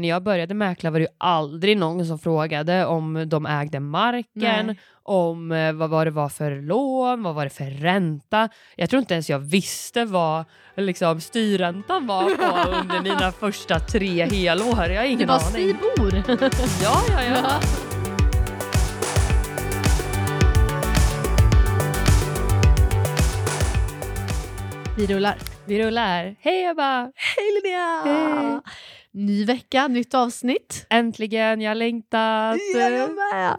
när jag började mäkla var det ju aldrig någon som frågade om de ägde marken, Nej. om eh, vad, vad det var för lån, vad var det för ränta. Jag tror inte ens jag visste vad liksom, styrräntan var på under mina första tre helår. Jag har ingen var aning. Stibor. Ja, ja, ja. Vi rullar. Vi rullar. Hej Ebba! Hej Linnea! Hej. Ny vecka, nytt avsnitt. Äntligen, jag har längtat. Ja, jag med.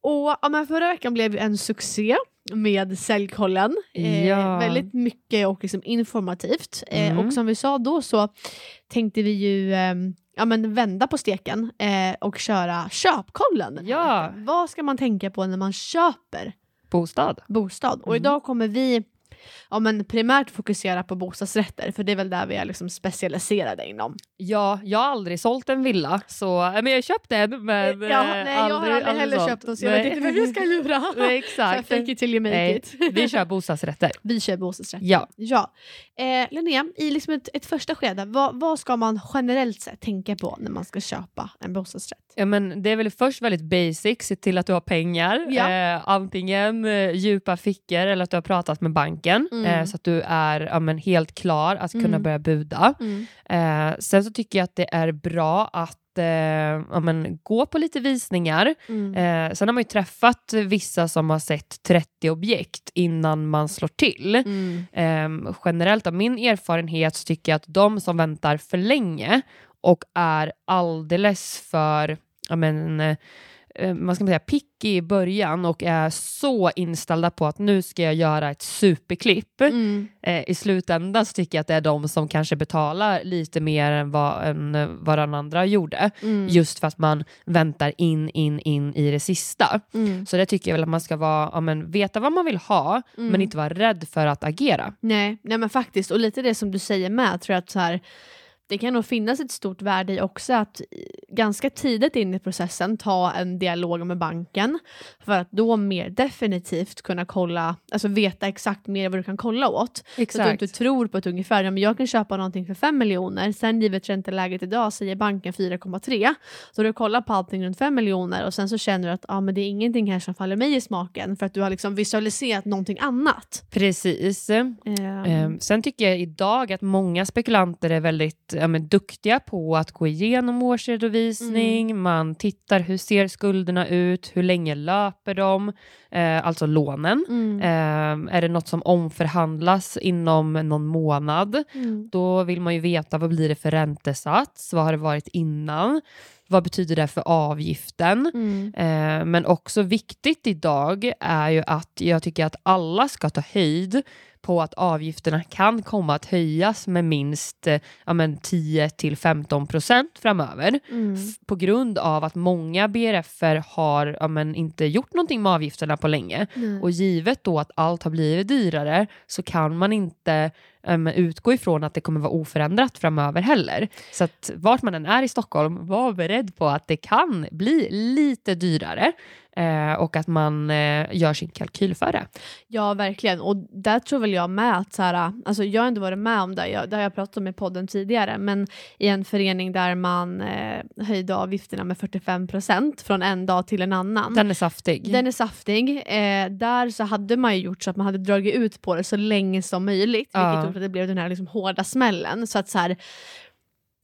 Och ja, men förra veckan blev ju en succé med Säljkollen. Eh, Ja. väldigt mycket och liksom informativt. Eh, Mm. och som vi sa då så tänkte vi ju ehm, ja, men vända på steken eh, och köra köpkollen. Ja. Vad ska man tänka på när man köper Bostad. bostad? Och Mm. idag kommer vi ja, men primärt fokusera på bostadsrätter för det är väl där vi är liksom specialiserade inom. Ja, jag har aldrig sålt en villa, så, äh, men jag har köpt en. Men, ja, nej, jag har aldrig heller sålt. köpt den så jag Nej. vet inte vem jag ska lura. Nej, Så Exakt. fake it till you make Nej, it. vi kör bostadsrätter. Vi kör bostadsrätter. Ja. ja. Eh, Linnea, i liksom ett, ett första skede, vad, vad ska man generellt sett tänka på när man ska köpa en bostadsrätt? Ja, men det är väl först väldigt basic, se till att du har pengar. Ja. Eh, antingen eh, djupa fickor eller att du har pratat med banken Mm. eh, så att du är ja, men helt klar att kunna Mm. börja buda. Eh, sen så tycker jag att det är bra att eh, ja, men, gå på lite visningar. Mm. Eh, sen har man ju träffat vissa som har sett 30 objekt innan man slår till. Mm. Eh, generellt av min erfarenhet så tycker jag att de som väntar för länge och är alldeles för ja, men, eh, eh, vad ska man säga, picky i början och är så inställda på att nu ska jag göra ett superklipp. Mm. Eh, I slutändan så tycker jag att det är de som kanske betalar lite mer än vad, än eh, vad den andra gjorde. Mm. Just för att man väntar in, in, in i det sista. Mm. Så det tycker jag väl att man ska vara, ja, men, veta vad man vill ha, Mm. men inte vara rädd för att agera. Nej, nej men faktiskt, och lite det som du säger med, tror jag att så här, det kan nog finnas ett stort värde i också att i- ganska tidigt in i processen ta en dialog med banken för att då mer definitivt kunna kolla, alltså veta exakt mer vad du kan kolla åt. Så att du inte tror på ett ungefär, ja, men jag kan köpa någonting för 5 miljoner, sen givet ränteläget idag säger banken 4,3. Så du kollar på allting runt 5 miljoner och sen så känner du att ah, men det är ingenting här som faller mig i smaken för att du har liksom visualiserat någonting annat. Precis. Ehm, sen tycker jag idag att många spekulanter är väldigt ja, men, duktiga på att gå igenom årsredovisning, Mm. man tittar hur ser skulderna ut, hur länge löper de, eh, alltså lånen. mm, Ehm, är det något som omförhandlas inom någon månad, mm, då vill man ju veta vad blir det för räntesats, vad har det varit innan, vad betyder det för avgiften? mm, Eh, men också viktigt idag är ju att jag tycker att alla ska ta höjd på att avgifterna kan komma att höjas med minst eh, ja, men 10 till 15 procent framöver mm. på grund av att många BRFer har ja, men inte gjort någonting med avgifterna på länge. Nej. Och givet då att allt har blivit dyrare så kan man inte um, utgå ifrån att det kommer vara oförändrat framöver heller. Så att vart man än är i Stockholm, var beredd på att det kan bli lite dyrare eh, och att man eh, gör sin kalkyl för det. Ja, verkligen. Och där tror väl jag med att så här, alltså jag har inte varit med om det, jag, det har jag pratat om i podden tidigare, men i en förening där man eh, höjde avgifterna med 45 procent från en dag till en annan. Den är saftig. Den är saftig. Eh, där så hade man ju gjort så att man hade dragit ut på det så länge som möjligt, Ja. vilket gjorde att det blev den här liksom hårda smällen. Så att så här,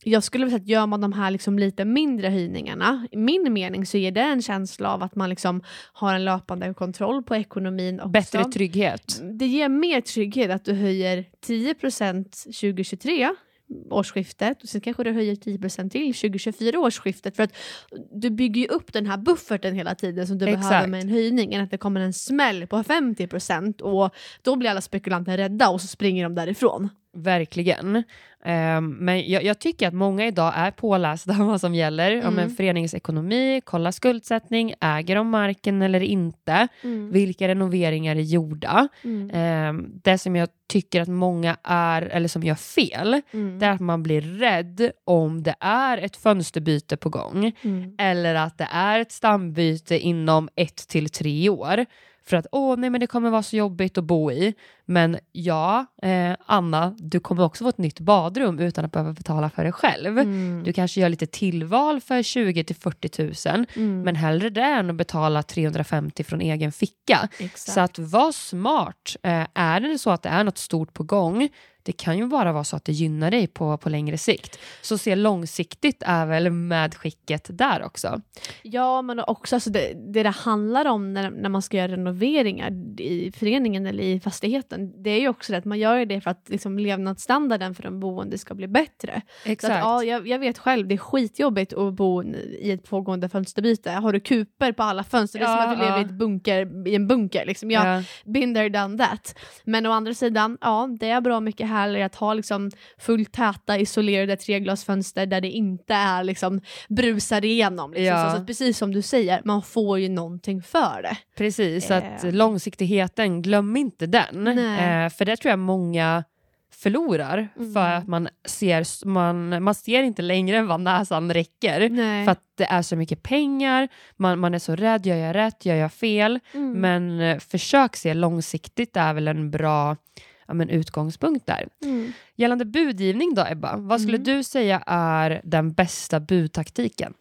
jag skulle vilja säga att gör man de här liksom lite mindre höjningarna, i min mening så ger det en känsla av att man liksom har en löpande kontroll på ekonomin också. Bättre trygghet. Det ger mer trygghet att du höjer 10% 2023 årsskiftet och sen kanske du höjer 10% till 2024 årsskiftet för att du bygger ju upp den här bufferten hela tiden som du Exakt. behöver med en höjning än att det kommer en smäll på 50% och då blir alla spekulanter rädda och så springer de därifrån. Verkligen. Ehm, men jag, jag tycker att många idag är pålästa om vad som gäller. Om Mm. en föreningsekonomi, kolla skuldsättning, äger de marken eller inte? Vilka renoveringar är gjorda? Mm. Ehm, det som jag tycker att många är, eller som gör fel, Mm. det är att man blir rädd om det är ett fönsterbyte på gång Mm. eller att det är ett stambyte inom ett till tre år. För att åh nej men det kommer vara så jobbigt att bo i. Men ja, eh, Anna, du kommer också få ett nytt badrum utan att behöva betala för det själv. Mm. Du kanske gör lite tillval för 20 till 40 000, Mm. men hellre det än att betala 350 från egen ficka. Exakt. Så att var smart. Eh, är det så att det är något stort på gång, det kan ju bara vara så att det gynnar dig på, på längre sikt. Så se långsiktigt är väl medskicket där också. Ja, men också alltså det, det det handlar om när, när man ska göra renoveringar i föreningen eller i fastigheten, det är ju också det att man gör det för att liksom, levnadsstandarden för de boende ska bli bättre. Så Exakt. att, ja, jag, jag vet själv, det är skitjobbigt att bo i ett pågående fönsterbyte. Har du kuper på alla fönster, det är som Ja, att du lever i, ja. ett bunker, i en bunker. Liksom. Jag Ja. been there, done that. Men å andra sidan, ja, det är bra mycket härligare att ha liksom fullt täta isolerade treglasfönster där det inte är liksom brusar igenom. Liksom. Ja. Så, så precis som du säger, man får ju någonting för det. Precis, så att Eh. långsiktigheten, glöm inte den. Nej. Eh, för det tror jag många förlorar Mm. för att man ser, man, man ser inte längre än vad näsan räcker. Nej. För att det är så mycket pengar, man, man är så rädd, gör jag rätt, gör jag fel? Mm. Men eh, försök se långsiktigt är väl en bra ja, men utgångspunkt där. Mm. Gällande budgivning då Ebba, vad skulle Mm. du säga är den bästa budtaktiken?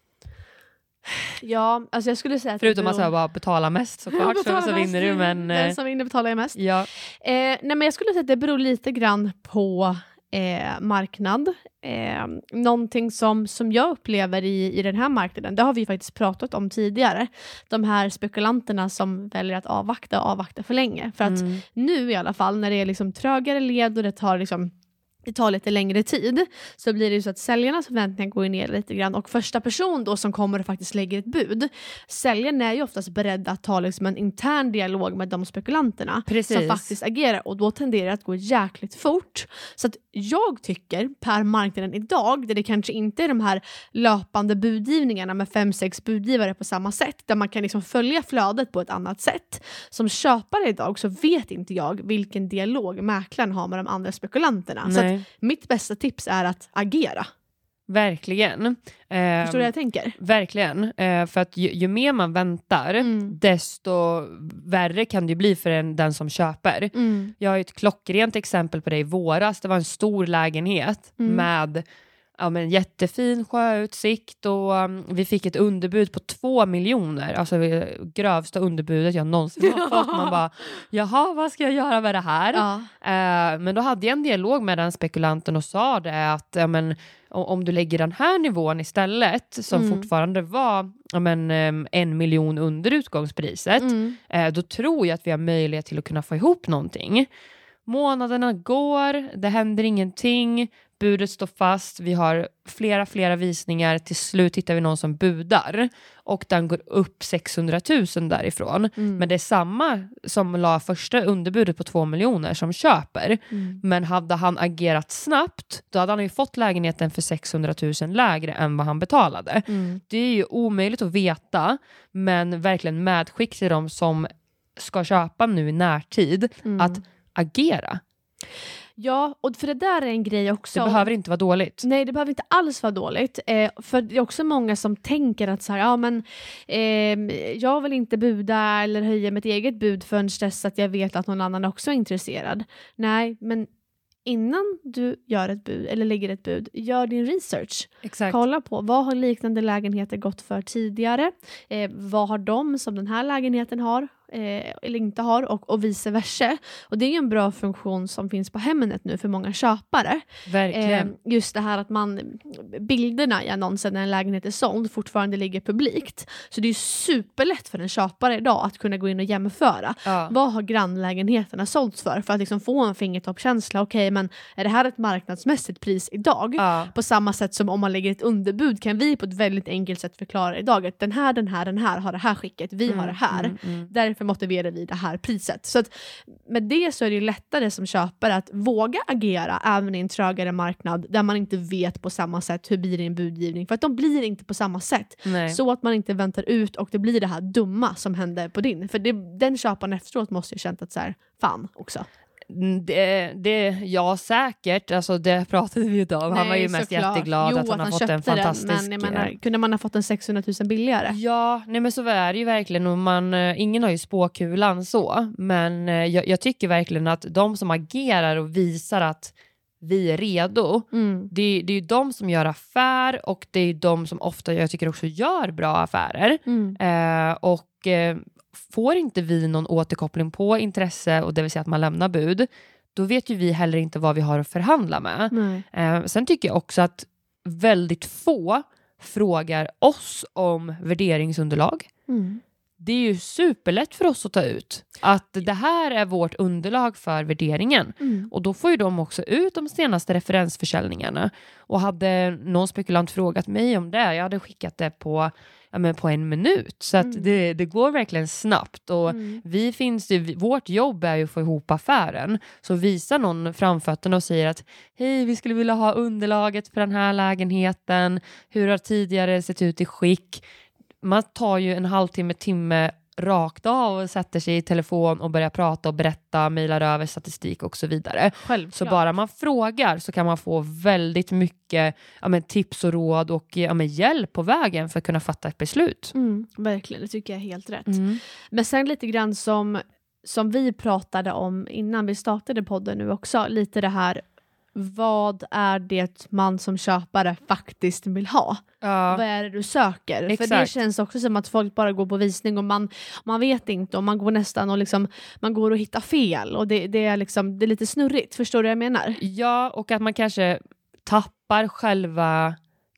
Ja, alltså jag skulle säga att Förutom att beror- så bara betala mest såklart, så, Betala så mest, vinner du. Men eh, Den som vinner betalar jag mest. ja, Eh, nej men jag skulle säga att det beror lite grann på eh, marknad. Eh, någonting som, som jag upplever i, i den här marknaden, det har vi faktiskt pratat om tidigare. De här spekulanterna som väljer att avvakta och avvakta för länge. För att mm, nu i alla fall när det är liksom trögare led och det tar liksom det tar lite längre tid så blir det ju så att säljarnas förväntningar går ner lite grann och första person då som kommer och faktiskt lägger ett bud, säljaren är ju oftast beredd att ta liksom en intern dialog med de spekulanterna Precis. som faktiskt agerar och då tenderar det att gå jäkligt fort. Så att jag tycker per marknaden idag, där det kanske inte är de här löpande budgivningarna med fem, sex budgivare på samma sätt, där man kan liksom följa flödet på ett annat sätt. Som köpare idag så vet inte jag vilken dialog mäklaren har med de andra spekulanterna. Nej, mitt bästa tips är att agera. verkligen. Eh, Förstår du vad jag tänker? Verkligen, eh, för att ju, ju mer man väntar Mm. desto värre kan det bli för en, den som köper. Mm. Jag har ett klockrent exempel på det i våras. Det var en stor lägenhet Mm. med ja, men jättefin sjöutsikt och um, vi fick ett underbud på två miljoner. Alltså det grövsta underbudet jag någonsin har fått. Man bara, jaha vad ska jag göra med det här? Ja. Eh, men då hade jag en dialog med den spekulanten och sa det att ja, men, om du lägger den här nivån istället som Mm. fortfarande var ja, men, em, en miljon under utgångspriset Mm. eh, då tror jag att vi har möjlighet till att kunna få ihop någonting. Månaderna går, det händer ingenting, budet står fast, vi har flera, flera visningar, till slut hittar vi någon som budar och den går upp 600 000 därifrån. Mm. Men det är samma som la första underbudet på 2 miljoner som köper. Mm. Men hade han agerat snabbt, då hade han ju fått lägenheten för 600 000 lägre än vad han betalade. Mm. Det är ju omöjligt att veta, men verkligen medskick till de som ska köpa nu i närtid, Mm. att agera. Ja, och för det där är en grej också. Det behöver inte vara dåligt. Nej, det behöver inte alls vara dåligt. Eh, för det är också många som tänker att så här, ja, men, ehm, jag vill inte buda eller höja mitt eget bud förrän dess att jag vet att någon annan också är intresserad. Nej, men innan du gör ett bud eller lägger ett bud, gör din research. Exakt. Kolla på vad har liknande lägenheter gått för tidigare? Eh, vad har de som den här lägenheten har eh, eller inte har och, och vice versa. Och det är en bra funktion som finns på Hemnet nu för många köpare. Verkligen. Eh, just det här att man bilderna i annonsen när en lägenhet är såld fortfarande ligger publikt. Så det är superlätt för en köpare idag att kunna gå in och jämföra. ja. Vad har grannlägenheterna sålts för? För att liksom få en fingertoppskänsla. Okej, men är det här ett marknadsmässigt pris idag? Ja. På samma sätt som om man lägger ett underbud kan vi på ett väldigt enkelt sätt förklara idag att den här, den här, den här har det här skicket, vi har det här. Mm, mm. Därför motiverar vi det här priset. Så att med det så är det ju lättare som köpare att våga agera även i en trögare marknad där man inte vet på samma sätt hur blir din budgivning. För att de blir inte på samma sätt. Nej. Så att man inte väntar ut och det blir det här dumma som hände på din. För det, den köparen efteråt måste ju känt att så här, fan också. Det, det, ja, säkert. Alltså, det pratade vi ju om. han var ju mest såklart. jätteglad jo, att han har fått en fantastisk... Den, men menar, kunde man ha fått en 600 000 billigare? Ja, nej men så är det ju verkligen. Och man, eh, ingen har ju spåkulan så, men eh, jag, jag tycker verkligen att de som agerar och visar att vi är redo, Mm. det, det är ju de som gör affär och det är de som ofta, jag tycker också gör bra affärer. Mm. Eh, och eh, får inte vi någon återkoppling på intresse, och det vill säga att man lämnar bud, då vet ju vi heller inte vad vi har att förhandla med. Eh, sen tycker jag också att väldigt få frågar oss om värderingsunderlag. Mm. Det är ju superlätt för oss att ta ut att det här är vårt underlag för värderingen. Mm. Och då får ju de också ut de senaste referensförsäljningarna. Och hade någon spekulant frågat mig om det, jag hade skickat det på, ja, men på en minut. Så att Mm. det, det går verkligen snabbt. Och Mm. vi finns vårt jobb är ju att få ihop affären. Så visar någon framfötterna och säger att hej, vi skulle vilja ha underlaget för den här lägenheten. Hur har tidigare sett ut i skick? Man tar ju en halvtimme, timme rakt av och sätter sig i telefon och börjar prata och berätta, mejlar över statistik och så vidare. Självklart. Så bara man frågar så kan man få väldigt mycket ja, men, tips och råd och ja, men, hjälp på vägen för att kunna fatta ett beslut. Mm, verkligen, det tycker jag är helt rätt. Mm. Men sen lite grann som, som vi pratade om innan vi startade podden nu också, lite det här vad är det man som köpare faktiskt vill ha? Ja. Vad är det du söker? För det Exakt. känns också som att folk bara går på visning och man, man vet inte och man går nästan och liksom, man går och hittar fel och det, det, är liksom, det är lite snurrigt. Förstår du vad jag menar? Ja, och att man kanske tappar själva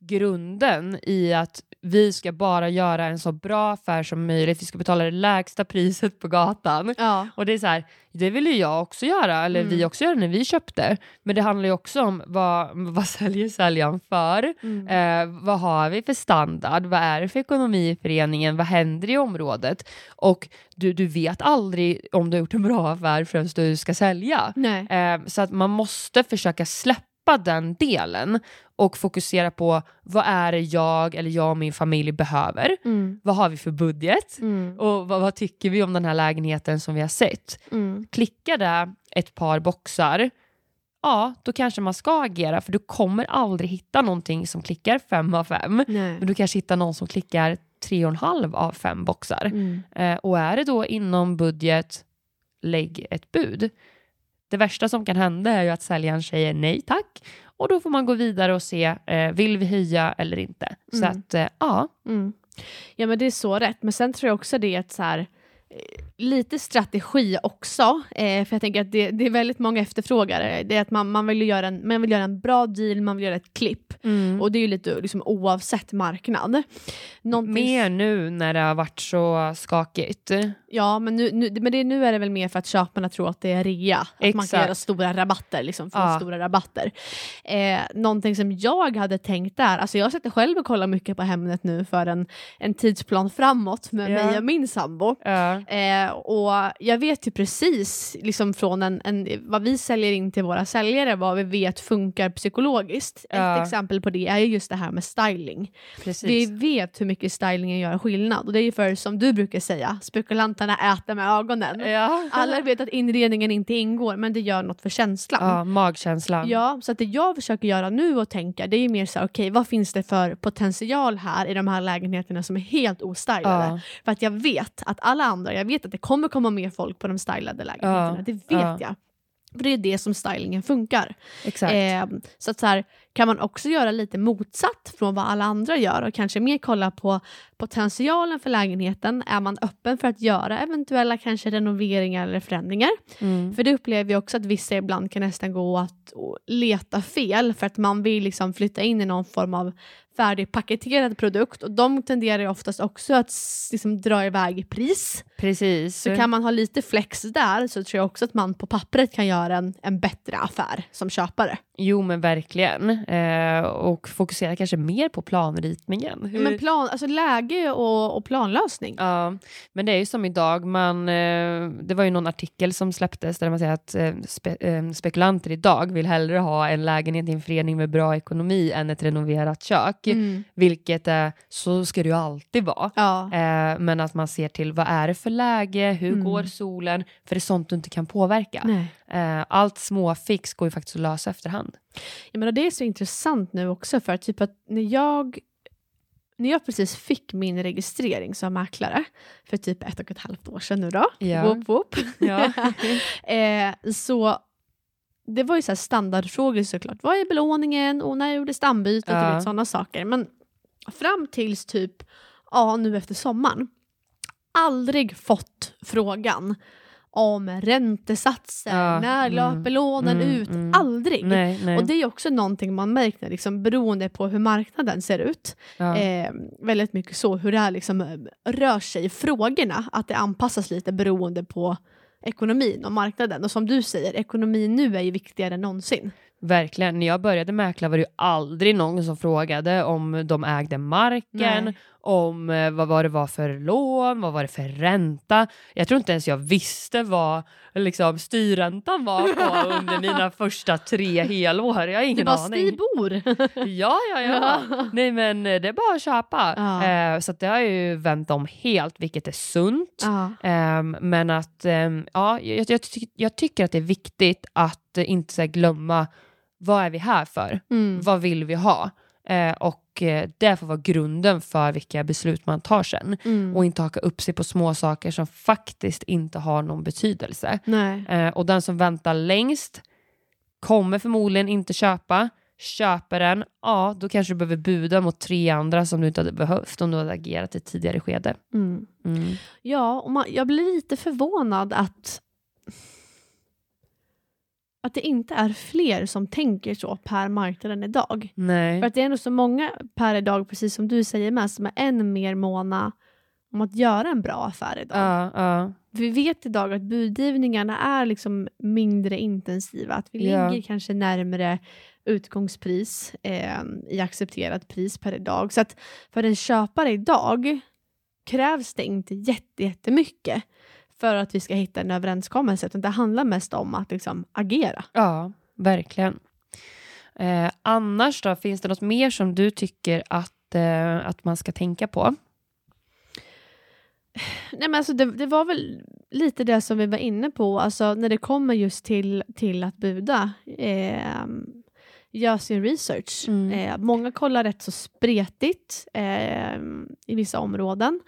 grunden i att vi ska bara göra en så bra affär som möjligt. Vi ska betala det lägsta priset på gatan. Ja. Och det är så här, det ville ju jag också göra, eller Mm. vi också göra när vi köpte. Men det handlar ju också om vad, vad säljer säljaren för? Mm. Eh, vad har vi för standard? Vad är det för ekonomi i föreningen? Vad händer i området? Och du, du vet aldrig om du har gjort en bra affär förrän du ska sälja. Eh, så att man måste försöka släppa den delen och fokusera på vad är det jag eller jag och min familj behöver? Mm. Vad har vi för budget? Mm. Och vad, vad tycker vi om den här lägenheten som vi har sett? Mm. Klickar det ett par boxar, ja, då kanske man ska agera för du kommer aldrig hitta någonting som klickar fem av fem. Nej. Men du kanske hittar någon som klickar tre och en halv av fem boxar. Mm. Eh, och är det då inom budget, lägg ett bud. Det värsta som kan hända är ju att säljaren säger nej tack och då får man gå vidare och se, eh, vill vi höja eller inte? Så Mm. att, eh, ja. Mm. Ja men det är så rätt, men sen tror jag också det är ett så här eh, lite strategi också, eh, för jag tänker att det, det är väldigt många efterfrågare. Det är att man, man, vill göra en, man vill göra en bra deal, man vill göra ett klipp. Och det är ju lite liksom, oavsett marknad. Någonting- Mer nu när det har varit så skakigt. Ja, men, nu, nu, men det, nu är det väl mer för att köparna tror att det är rea. Att man kan Exakt. göra stora rabatter. Liksom, få Ja. stora rabatter. Eh, någonting som jag hade tänkt där, alltså jag sitter själv och kollar mycket på Hemnet nu för en, en tidsplan framåt med Ja. mig och min sambo. Ja. Eh, och jag vet ju precis liksom från en, en, vad vi säljer in till våra säljare, vad vi vet funkar psykologiskt. Ja. Ett exempel på det är ju just det här med styling. Precis. Vi vet hur mycket stylingen gör skillnad och det är ju för, som du brukar säga, spekulanterna äter med ögonen. ja. Alla vet att inredningen inte ingår men det gör något för känslan. ja, magkänslan. Ja, så att det jag försöker göra nu och tänka det är ju mer så här, okej vad finns det för potential här i de här lägenheterna som är helt ostylade? Ja. För att jag vet att alla andra, jag vet att det kommer komma mer folk på de stylade lägenheterna, Ja, det vet ja. jag. För det är det som stylingen funkar. Eh, så att så här, kan man också göra lite motsatt från vad alla andra gör och kanske mer kolla på potentialen för lägenheten. Är man öppen för att göra eventuella kanske renoveringar eller förändringar? Mm. För det upplever jag också att vissa ibland kan nästan gå att leta fel för att man vill liksom flytta in i någon form av färdigpaketerad produkt och de tenderar ju oftast också att liksom dra iväg i pris. Precis. Så kan man ha lite flex där så tror jag också att man på pappret kan göra en, en bättre affär som köpare. Jo men verkligen. Eh, och fokusera kanske mer på planritningen. Hur... Men plan, alltså läge och, och planlösning. Ja, men det är ju som idag, man, eh, det var ju någon artikel som släpptes där man säger att eh, spe, eh, spekulanter idag vill hellre ha en lägenhet i en förening med bra ekonomi än ett renoverat kök. Mm. vilket är, så ska det ju alltid vara. Ja. Eh, men att man ser till vad är det för läge, hur Mm. går solen, för det är sånt du inte kan påverka. Eh, allt småfix går ju faktiskt att lösa efterhand. Jag menar, det är så intressant nu också för att typ att när jag när jag precis fick min registrering som mäklare för typ ett och ett halvt år sedan nu då, Ja. whoop, whoop. Ja. eh, så det var ju så här standardfrågor såklart. Vad är belåningen och när gjorde stambytet Ja. och vet, sådana saker. Men fram tills typ, ja nu efter sommaren, aldrig fått frågan om räntesatser, Ja, när mm, löper lånen mm, ut, mm. aldrig. nej, nej. Och det är också någonting man märker liksom, beroende på hur marknaden ser ut. ja. Eh, väldigt mycket så hur det här liksom, rör sig i frågorna. Att det anpassas lite beroende på ekonomin och marknaden. Och som du säger, ekonomin nu är ju viktigare än någonsin. Verkligen. När jag började mäkla var det ju aldrig någon som frågade om de ägde marken, Nej. om eh, vad, vad det var för lån, vad var det för ränta. Jag tror inte ens jag visste vad liksom, styrräntan var på under mina första tre helår. Jag har Du ingen bara, aning. Bor! Ja, ja, ja. Nej, men eh, det är bara att köpa. Ja. Eh, så att det har ju vänt om helt, vilket är sunt. ja. Ehm, men att ehm, ja, jag, jag, ty- jag tycker att det är viktigt att eh, inte här, glömma vad är vi här för? Mm. Vad vill vi ha? Eh, och eh, det får vara grunden för vilka beslut man tar sen. Mm. Och inte haka upp sig på små saker som faktiskt inte har någon betydelse. Eh, och den som väntar längst kommer förmodligen inte köpa. Köper den, ja då kanske du behöver buda mot tre andra som du inte hade behövt om du hade agerat i ett tidigare skede. Mm. Mm. Ja, och man, jag blir lite förvånad att att det inte är fler som tänker så per marknaden idag. Nej. För att det är ändå så många per idag, precis som du säger med, som är än mer måna om att göra en bra affär idag. Ja, ja. Vi vet idag att budgivningarna är liksom mindre intensiva. Att vi Ja. ligger kanske närmare utgångspris eh, i accepterat pris per idag. Så att för en köpare idag krävs det inte jätte- jättemycket för att vi ska hitta en överenskommelse. Utan det handlar mest om att liksom agera. Ja, verkligen. Eh, annars då, finns det något mer som du tycker att, eh, att man ska tänka på? Nej, men alltså det, det var väl lite det som vi var inne på, alltså när det kommer just till, till att buda. Eh, gör sin research. Mm. Eh, många kollar rätt så spretigt eh, i vissa områden.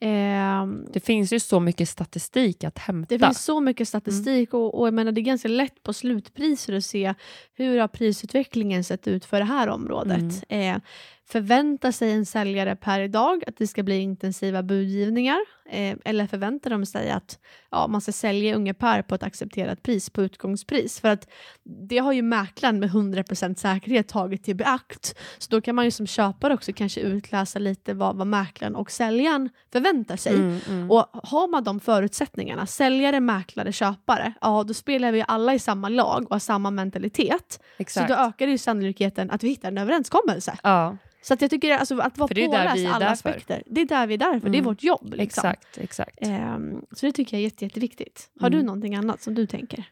Eh, Det finns ju så mycket statistik att hämta. det finns så mycket statistik och, och jag menar, det är ganska lätt på slutpriser att se hur har prisutvecklingen sett ut för det här området. Eh, förväntar sig en säljare per idag att det ska bli intensiva budgivningar? Eh, eller förväntar de sig att ja, man ska sälja ungefär på ett accepterat pris på utgångspris? För att det har ju mäklaren med 100% säkerhet tagit till beakt. Så då kan man ju som köpare också kanske utläsa lite vad, vad mäklaren och säljaren förväntar sig. Mm, mm. Och har man de förutsättningarna, säljare, mäklare, köpare, ja då spelar vi alla i samma lag och har samma mentalitet. Exakt. Så då ökar det ju sannolikheten att vi hittar en överenskommelse. ja, Så att jag tycker alltså, att vara påläst alla aspekter, det är där vi är där för. Det är Mm. vårt jobb. Liksom. exakt. exakt. Ehm, så det tycker jag är jätte, jätteviktigt. Har Mm. du någonting annat som du tänker?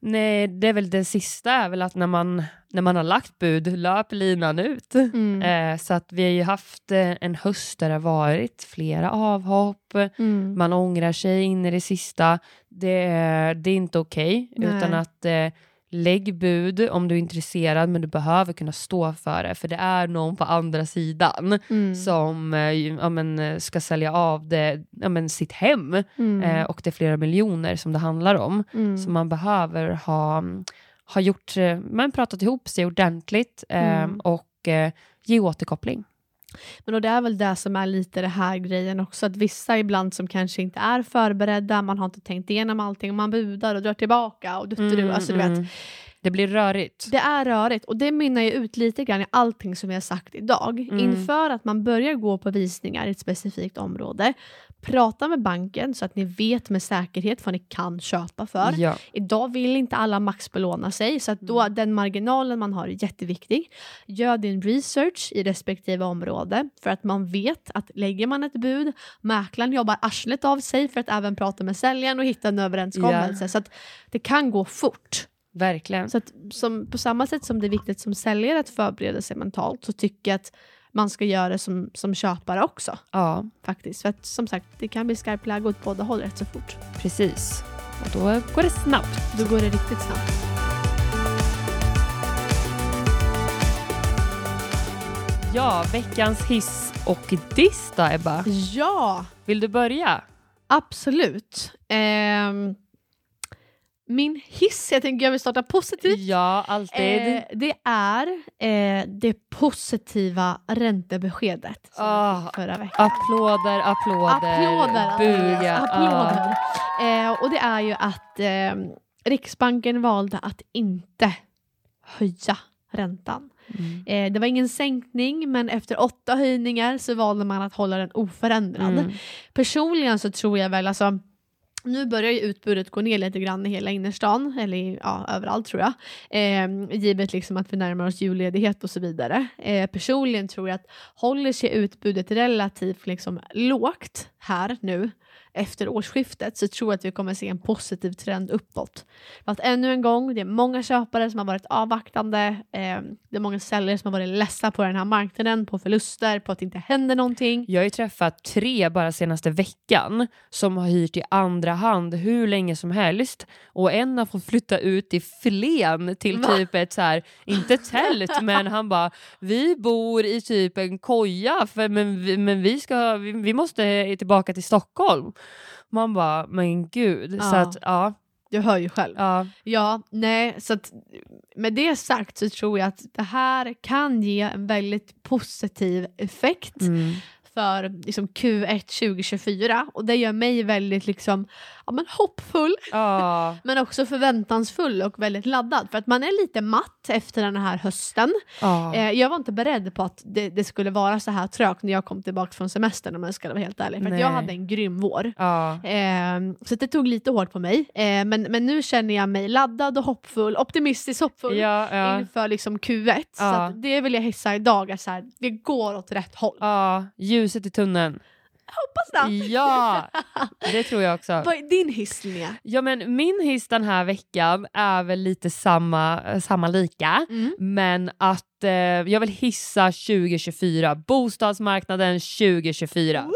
Nej, det är väl det sista är väl att när man, när man har lagt bud, löper linan ut. Mm. Eh, så att vi har ju haft eh, en höst där det har varit flera avhopp, Mm. man ångrar sig in i det sista. Det, är- det är inte okej, Nej. utan att eh, lägg bud om du är intresserad, men du behöver kunna stå för det, för det är någon på andra sidan Mm. som eh, ja, men, eh, ska sälja av det, ja, men, sitt hem Mm. eh, och det är flera miljoner som det handlar om. Mm. Så man behöver ha, ha gjort, eh, man pratat ihop sig ordentligt eh, Mm. och eh, ge återkoppling. Men och det är väl det som är lite det här grejen också, att vissa ibland som kanske inte är förberedda, man har inte tänkt igenom allting, man budar och drar tillbaka och duttar Mm, alltså, du vet. Det blir rörigt. Det är rörigt och det mynnar ju ut lite grann i allting som vi har sagt idag. Mm. Inför att man börjar gå på visningar i ett specifikt område, prata med banken så att ni vet med säkerhet vad ni kan köpa för. Ja. Idag vill inte alla maxbelåna sig så att då Mm. den marginalen man har är jätteviktig. Gör din research i respektive område för att man vet att lägger man ett bud, mäklaren jobbar arslet av sig för att även prata med säljaren och hitta en överenskommelse. Så att det kan gå fort. Verkligen. Så att, som, på samma sätt som det är viktigt som säljare att förbereda sig mentalt så tycker jag att man ska göra det som, som köpare också. Ja, faktiskt. För att som sagt, det kan bli skarpt läge åt båda håll rätt så fort. precis. Och då går det snabbt. Då går det riktigt snabbt. Ja, veckans hiss och diss då Ebba. Ja, Vill du börja? absolut. Ehm, min hiss, jag tänker jag vill starta positivt. Ja, alltid. Eh, det är eh, det positiva räntebeskedet som Ah, fick förra veckan. Applåder, applåder, Applåder! buga. applåder. Eh, och det är ju att eh, Riksbanken valde att inte höja räntan. Ah. Mm. Eh, det var ingen sänkning men efter åtta höjningar så valde man att hålla den oförändrad. Mm. Personligen så tror jag väl alltså nu börjar ju utbudet gå ner lite grann i hela innerstan, eller ja, överallt tror jag. Eh, givet liksom att vi närmar oss julledighet och så vidare. Eh, personligen tror jag att håller sig utbudet relativt liksom lågt här nu efter årsskiftet så tror jag att vi kommer se en positiv trend uppåt. För att ännu en gång, det är många köpare som har varit avvaktande. Eh, det är många säljare som har varit ledsna på den här marknaden, på förluster, på att det inte händer någonting. Jag har ju träffat tre bara senaste veckan som har hyrt i andra hand hur länge som helst och en har fått flytta ut i Flen till Va? typ ett så här, inte tält men han bara vi bor i typ en koja för, men, vi, men vi, ska, vi, vi måste tillbaka till Stockholm. Man bara men gud. Så Ja. att ja, Du hör ju själv. ja. Ja, nej, så att med det sagt så tror jag att det här kan ge en väldigt positiv effekt mm, för liksom, Q1 2024 och det gör mig väldigt liksom, ja, men hoppfull ja, men också förväntansfull och väldigt laddad för att man är lite matt efter den här hösten. ja. Eh, jag var inte beredd på att det, det skulle vara så här trögt när jag kom tillbaka från semestern om jag ska vara helt ärlig för jag hade en grym vår. ja. Ehm, så det tog lite hårt på mig. Ehm, men, men nu känner jag mig laddad och hoppfull, optimistisk hoppfull Ja, ja. inför liksom Q1. Så det vill jag hissa idag, att så här, det går åt rätt håll. ja, ljuset i tunneln. Hoppas det! Ja, det tror jag också. Vad är din hiss Linnea? Ja men min hiss den här veckan är väl lite samma, samma lika. Mm. Men att eh, jag vill hissa 2024, bostadsmarknaden 2024.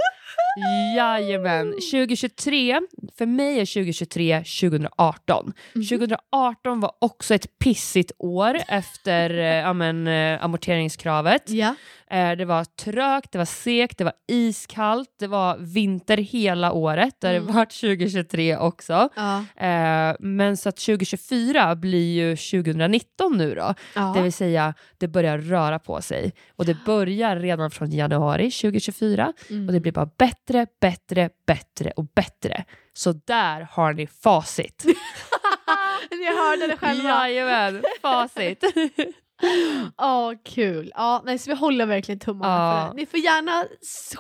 Jajamän, 2023, för mig är 2023 2018. Mhm. 2018 var också ett pissigt år efter eh, ja, men, eh, amorteringskravet. Ja. Eh, det var trögt, det var segt, det var iskallt, det var vinter hela året. Det har Mm. det varit 2023 också. Ja. Eh, men så att 2024 blir ju 2019 nu då. Ja. Det vill säga, det börjar röra på sig. Och det börjar redan från januari 2024. Mm. Och det blir bara bättre, bättre, bättre och bättre. Så där har ni facit. Ni hörde det själva. Jajamän, facit. Ja, kul. Ja, nej, så vi håller verkligen tummarna Ja. för det. Ni får gärna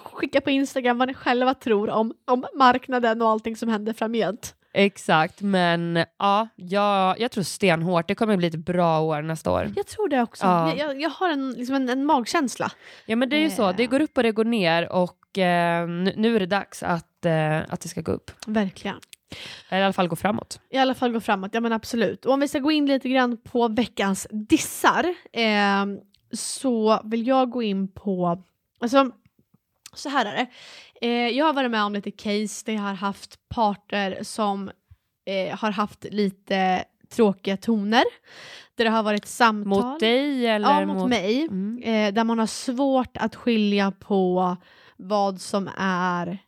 skicka på Instagram vad ni själva tror om, om marknaden och allting som händer framgent. Exakt, men ja, jag, jag tror stenhårt. Det kommer bli ett bra år nästa år. Jag tror det också. Ja. Jag, jag, jag har en, liksom en, en magkänsla. Ja men det är ju så, Eh. det går upp och det går ner och eh, nu, är det dags att, eh, att det ska gå upp. Verkligen. Eller i alla fall gå framåt. I alla fall gå framåt, ja men absolut. Och om vi ska gå in lite grann på veckans dissar eh, så vill jag gå in på, alltså så här är det. Eh, jag har varit med om lite case där jag har haft parter som eh, har haft lite tråkiga toner. Där det har varit samtal. Mot dig eller Ja, mot, mig. Mm. Eh, där man har svårt att skilja på vad som är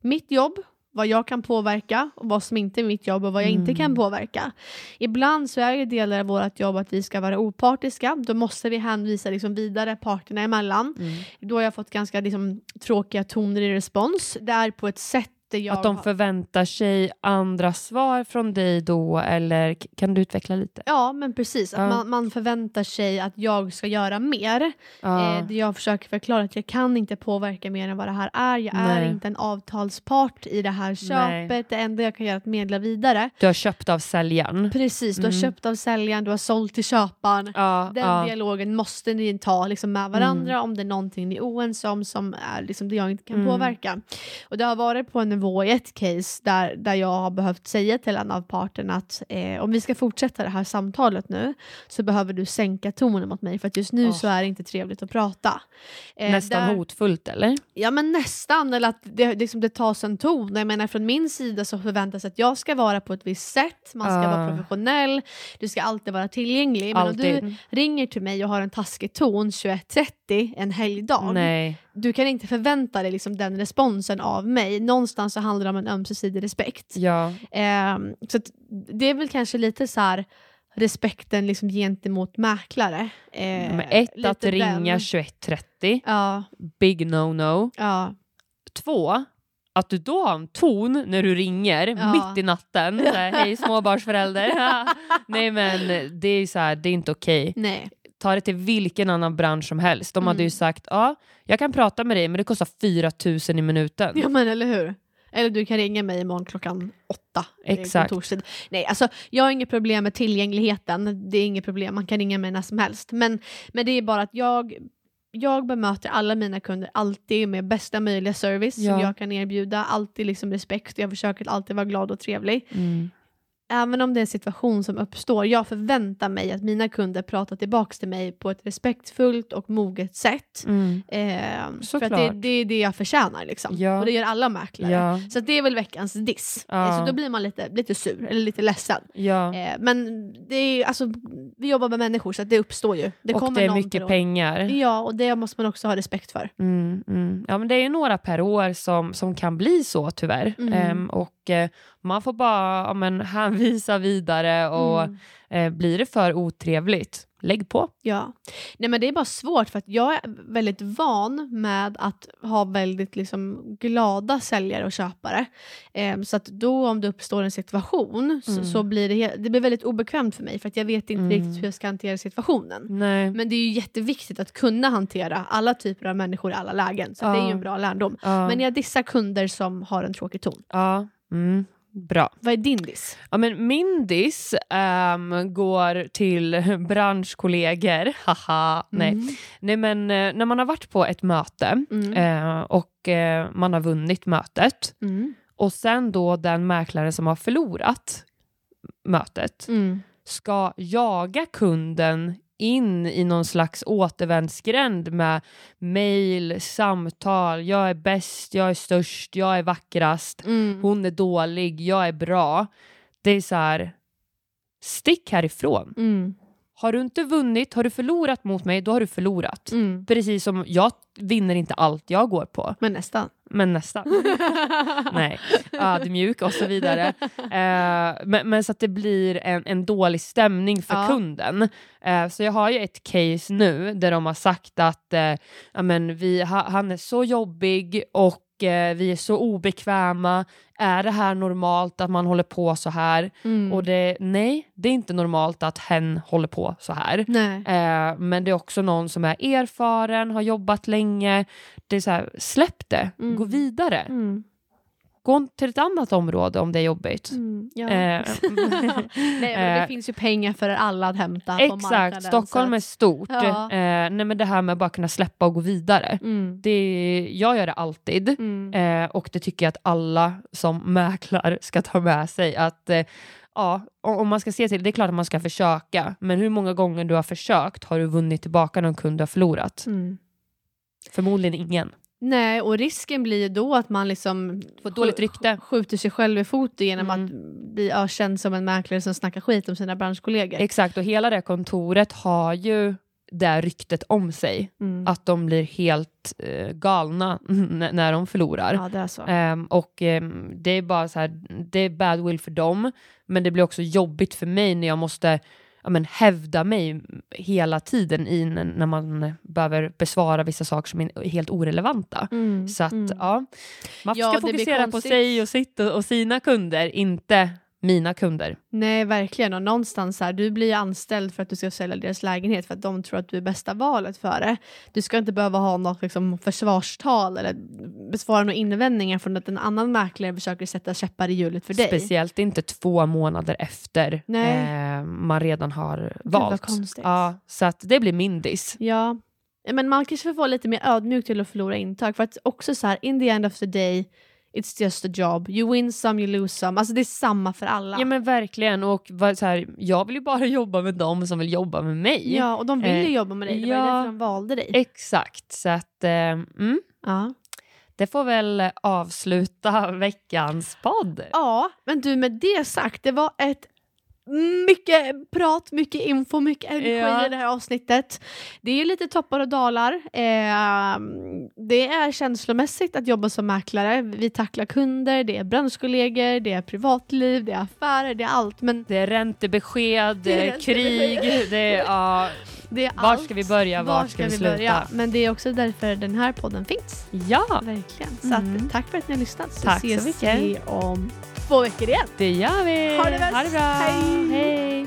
mitt jobb, vad jag kan påverka och vad som inte är mitt jobb och vad jag inte Mm. kan påverka. Ibland så är ju delar av vårt jobb att vi ska vara opartiska. Då måste vi hänvisa liksom vidare parterna emellan. Mm. Då har jag fått ganska liksom, tråkiga toner i respons. Det är på ett sätt Att de har- förväntar sig andra svar från dig då eller kan du utveckla lite? Ja men precis, att Ja. man, man förväntar sig att jag ska göra mer. Ja. Eh, det jag försöker förklara att jag kan inte påverka mer än vad det här är. Jag är Nej. inte en avtalspart i det här köpet. Det enda jag kan göra är att medla vidare. Du har köpt av säljaren. Precis, du har Mm. köpt av säljaren, du har sålt till köparen. Ja, Den dialogen måste ni ta liksom, med varandra om det är någonting ni är oense om som är liksom, det jag inte kan Mm. påverka. Och det har varit på en nivå i ett case där, där jag har behövt säga till en av parterna att eh, om vi ska fortsätta det här samtalet nu så behöver du sänka tonen mot mig för att just nu Oh. så är det inte trevligt att prata. Eh, Nästan där- hotfullt eller? Ja men nästan, eller att det, liksom, det tas en ton. Jag menar från min sida så förväntas att jag ska vara på ett visst sätt, man ska Ah. vara professionell, du ska alltid vara tillgänglig. Men om du Alltid. ringer till mig och har en taskig ton 21.30 en helgdag, Nej. Du kan inte förvänta dig liksom den responsen av mig. Någonstans så handlar det om en ömsesidig respekt. Ja. Ehm, så det är väl kanske lite så här respekten liksom gentemot mäklare. Eh, Men ett, att ringa den. 21.30. Ja, Big no-no. ja. Två, att du då har en ton när du ringer Ja. mitt i natten. Så här, Hej småbarnsförälder. Nej men det är, så här, det är inte okej. Nej. Ta det till vilken annan bransch som helst. De Mm. hade ju sagt ja, jag kan prata med dig men det kostar 4 000 i minuten. Ja men eller hur. Eller du kan ringa mig imorgon klockan åtta. Exakt. kontorstid. Nej, alltså, jag har inget problem med tillgängligheten. Det är inget problem, man kan ringa mig när som helst. Men, men det är bara att jag, jag bemöter alla mina kunder alltid med bästa möjliga service som Ja. jag kan erbjuda. Alltid liksom respekt. Jag försöker alltid vara glad och trevlig. Mm. Även om det är en situation som uppstår, jag förväntar mig att mina kunder pratar tillbaka till mig på ett respektfullt och moget sätt. Mm. Eh, för att det, det är det jag förtjänar. Liksom. Ja. Och det gör alla mäklare. Ja. Så det är väl veckans diss. Ja. Eh, Så då blir man lite, lite sur eller lite ledsen. Eh, men det är, alltså, vi jobbar med människor så att det uppstår ju. Det och kommer det är mycket år. pengar. Ja, och det måste man också ha respekt för. Mm, mm. Ja, men det är några per år som, som kan bli så tyvärr. Mm. Ehm, och eh, man får bara ja, men, hänvisa vidare och Mm. eh, blir det för otrevligt, lägg på. Ja. Nej men det är bara svårt för att jag är väldigt van med att ha väldigt liksom glada säljare och köpare. Ehm, så att då om det uppstår en situation så, Mm. så blir det, det blir väldigt obekvämt för mig för att jag vet inte Mm. riktigt hur jag ska hantera situationen. Nej. Men det är ju jätteviktigt att kunna hantera alla typer av människor i alla lägen. Så att det är ju Ja. en bra lärdom. Ja. Men jag dissar kunder som har en tråkig ton. ja. Mm. Bra. Vad är din diss? Ja, men min diss ehm, går till branschkollegor. Haha. Nej. Mm. Nej, men eh, när man har varit på ett möte Mm. eh, och eh, man har vunnit mötet Mm. och sen då den mäklare som har förlorat mötet Mm. ska jaga kunden in i någon slags återvändsgränd med mejl, samtal, jag är bäst, jag är störst, jag är vackrast, Mm. hon är dålig, jag är bra. Det är så här, stick härifrån. Mm. Har du inte vunnit, har du förlorat mot mig, då har du förlorat. Mm. Precis som jag vinner inte allt jag går på, Men nästan. men nästan. Nej, ödmjuk och så vidare. Eh, men, men så att det blir en, en dålig stämning för Ja. kunden. Eh, så jag har ju ett case nu där de har sagt att eh, ja, men vi, ha, han är så jobbig och vi är så obekväma. Är det här normalt att man håller på så här? Mm. Och det, nej, det är inte normalt att hen håller på så här. Eh, men det är också någon som är erfaren, har jobbat länge. Det är så här, släpp det, Mm. gå vidare. Mm. Gå till ett annat område om det är jobbigt. Mm. Ja. Eh, Nej, men det eh, finns ju pengar för alla att hämta Exakt. Stockholm är stort. Ja. Eh, nej, men det här med att bara kunna släppa och gå vidare. Mm. Det, jag gör det alltid. Mm. Eh, och det tycker jag att alla som mäklar ska ta med sig. Att eh, ja, om om man ska se till det, är klart att man ska försöka. Men hur många gånger du har försökt har du vunnit tillbaka någon kund du har förlorat? Mm. Förmodligen ingen. Nej, och risken blir ju då att man liksom Får dåligt rykte. skjuter sig själv i foten genom Mm. att bli ökänd som en mäklare som snackar skit om sina branschkollegor. Exakt, och hela det kontoret har ju det ryktet om sig. Mm. Att de blir helt eh, galna när de förlorar. Ja, det är så. Ehm, och ehm, det är bara så här, det är bad will för dem, men det blir också jobbigt för mig när jag måste ja, men, hävda mig hela tiden i när man behöver besvara vissa saker som är helt orelevanta. Mm. Så att Mm. ja, man ska fokusera på sig och, sitt och, och sina kunder, inte mina kunder. Nej, verkligen. Och någonstans här, du blir anställd för att du ska sälja deras lägenhet för att de tror att du är bästa valet för det. Du ska inte behöva ha något liksom, försvarstal eller besvara några invändningar från att en annan mäklare försöker sätta käppar i hjulet för dig. Speciellt inte två månader efter eh, man redan har valt. konstigt. Ja, så att det blir min diss. Ja, men man kanske får vara lite mer ödmjuk till att förlora intag. För att också så här, in the end of the day, It's just a job. You win some, you lose some. Alltså det är samma för alla. Ja men verkligen och så här, jag vill ju bara jobba med dem som vill jobba med mig. Ja, och de vill ju Eh, jobba med dig. Det var ju ja. därför de valde dig. Exakt, så att eh, mm, Ja. det får väl avsluta veckans podd. ja, men du med det sagt, det var ett mycket prat, mycket info, mycket energi Ja. i det här avsnittet. Det är lite toppar och dalar. Eh, det är känslomässigt att jobba som mäklare. Vi tacklar kunder, det är branschkollegor, det är privatliv, det är affärer, det är allt. Men Det är räntebesked, det är krig, det är... Ja, det är var allt. ska vi börja, vart ska, vi sluta? Men det är också därför den här podden finns. Ja, Verkligen. Så Mm. att, tack för att ni har lyssnat. Så Tack så ses mycket. vi om två veckor igen. det gör vi. Ha det bäst. Ha det bra. Hej. Hej.